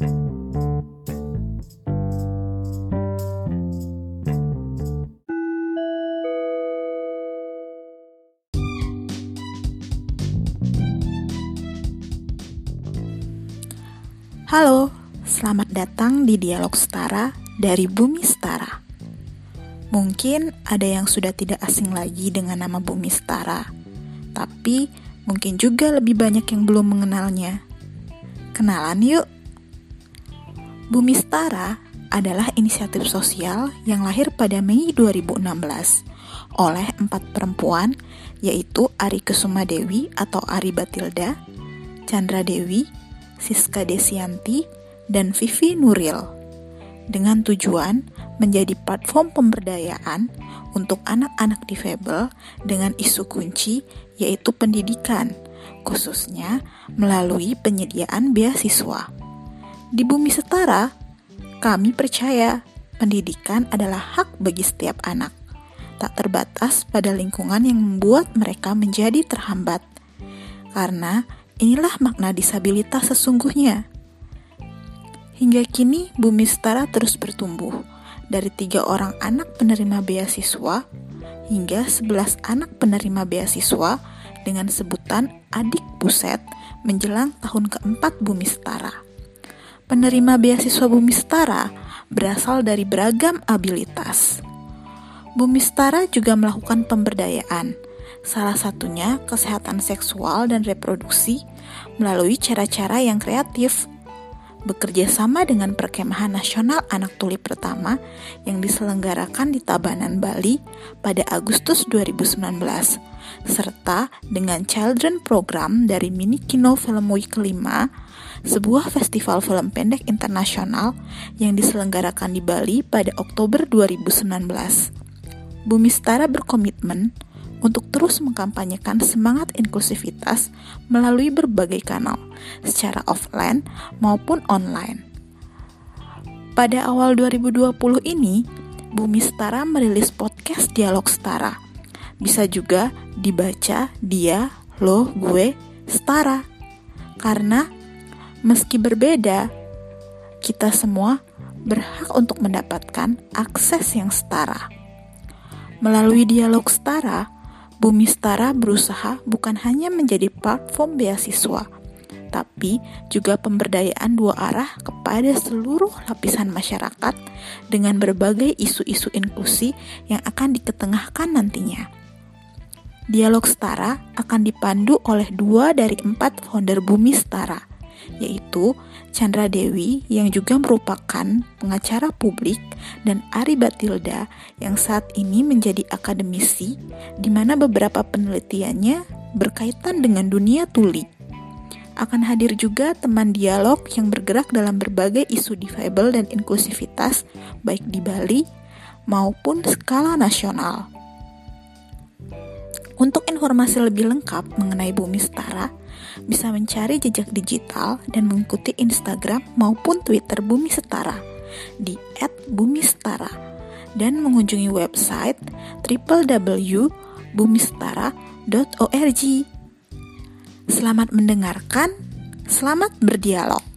Halo, selamat datang di Dialog Setara dari Bumi Setara. Mungkin ada yang sudah tidak asing lagi dengan nama Bumi Setara, tapi mungkin juga lebih banyak yang belum mengenalnya. Kenalan yuk! Bumi Setara adalah inisiatif sosial yang lahir pada Mei 2016 oleh empat perempuan yaitu Ari Kesuma Dewi atau Ari Batilda, Chandra Dewi, Siska Desianti, dan Vivi Nuril dengan tujuan menjadi platform pemberdayaan untuk anak-anak difabel dengan isu kunci yaitu pendidikan, khususnya melalui penyediaan beasiswa. Di bumi setara, kami percaya pendidikan adalah hak bagi setiap anak, tak terbatas pada lingkungan yang membuat mereka menjadi terhambat. Karena Inilah makna disabilitas sesungguhnya. Hingga kini, Bumi Setara terus bertumbuh dari tiga orang anak penerima beasiswa hingga sebelas anak penerima beasiswa dengan sebutan adik buset menjelang tahun keempat Bumi Setara. Penerima beasiswa Bumi Setara berasal dari beragam abilitas. Bumi Setara juga melakukan pemberdayaan Salah satunya kesehatan seksual dan reproduksi melalui cara-cara yang kreatif. Bekerja sama dengan Perkemahan Nasional Anak Tuli pertama yang diselenggarakan di Tabanan, Bali pada Agustus 2019, serta dengan Children Program dari Mini Kino Film Week kelima, sebuah festival film pendek internasional yang diselenggarakan di Bali pada Oktober 2019. Bumi Setara berkomitmen untuk terus mengkampanyekan semangat inklusivitas melalui berbagai kanal, secara offline maupun online. Pada awal 2020 ini, Bumi Setara merilis podcast Dialog Setara. Bisa juga dibaca dia, lo, gue, setara. Karena meski berbeda, kita semua berhak untuk mendapatkan akses yang setara. Melalui dialog setara, Bumi Setara berusaha bukan hanya menjadi platform beasiswa, tapi juga pemberdayaan dua arah kepada seluruh lapisan masyarakat dengan berbagai isu-isu inklusi yang akan diketengahkan nantinya. Dialog Setara akan dipandu oleh dua dari empat founder Bumi Setara, yaitu Chandra Dewi yang juga merupakan pengacara publik dan Ari Batilda yang saat ini menjadi akademisi di mana beberapa penelitiannya berkaitan dengan dunia tuli. Akan hadir juga teman dialog yang bergerak dalam berbagai isu difabel dan inklusivitas baik di Bali maupun skala nasional. Untuk informasi lebih lengkap mengenai Bumi Setara, bisa mencari jejak digital dan mengikuti Instagram maupun Twitter Bumi Setara di @bumisetara dan mengunjungi website www.bumisetara.org. Selamat mendengarkan, selamat berdialog.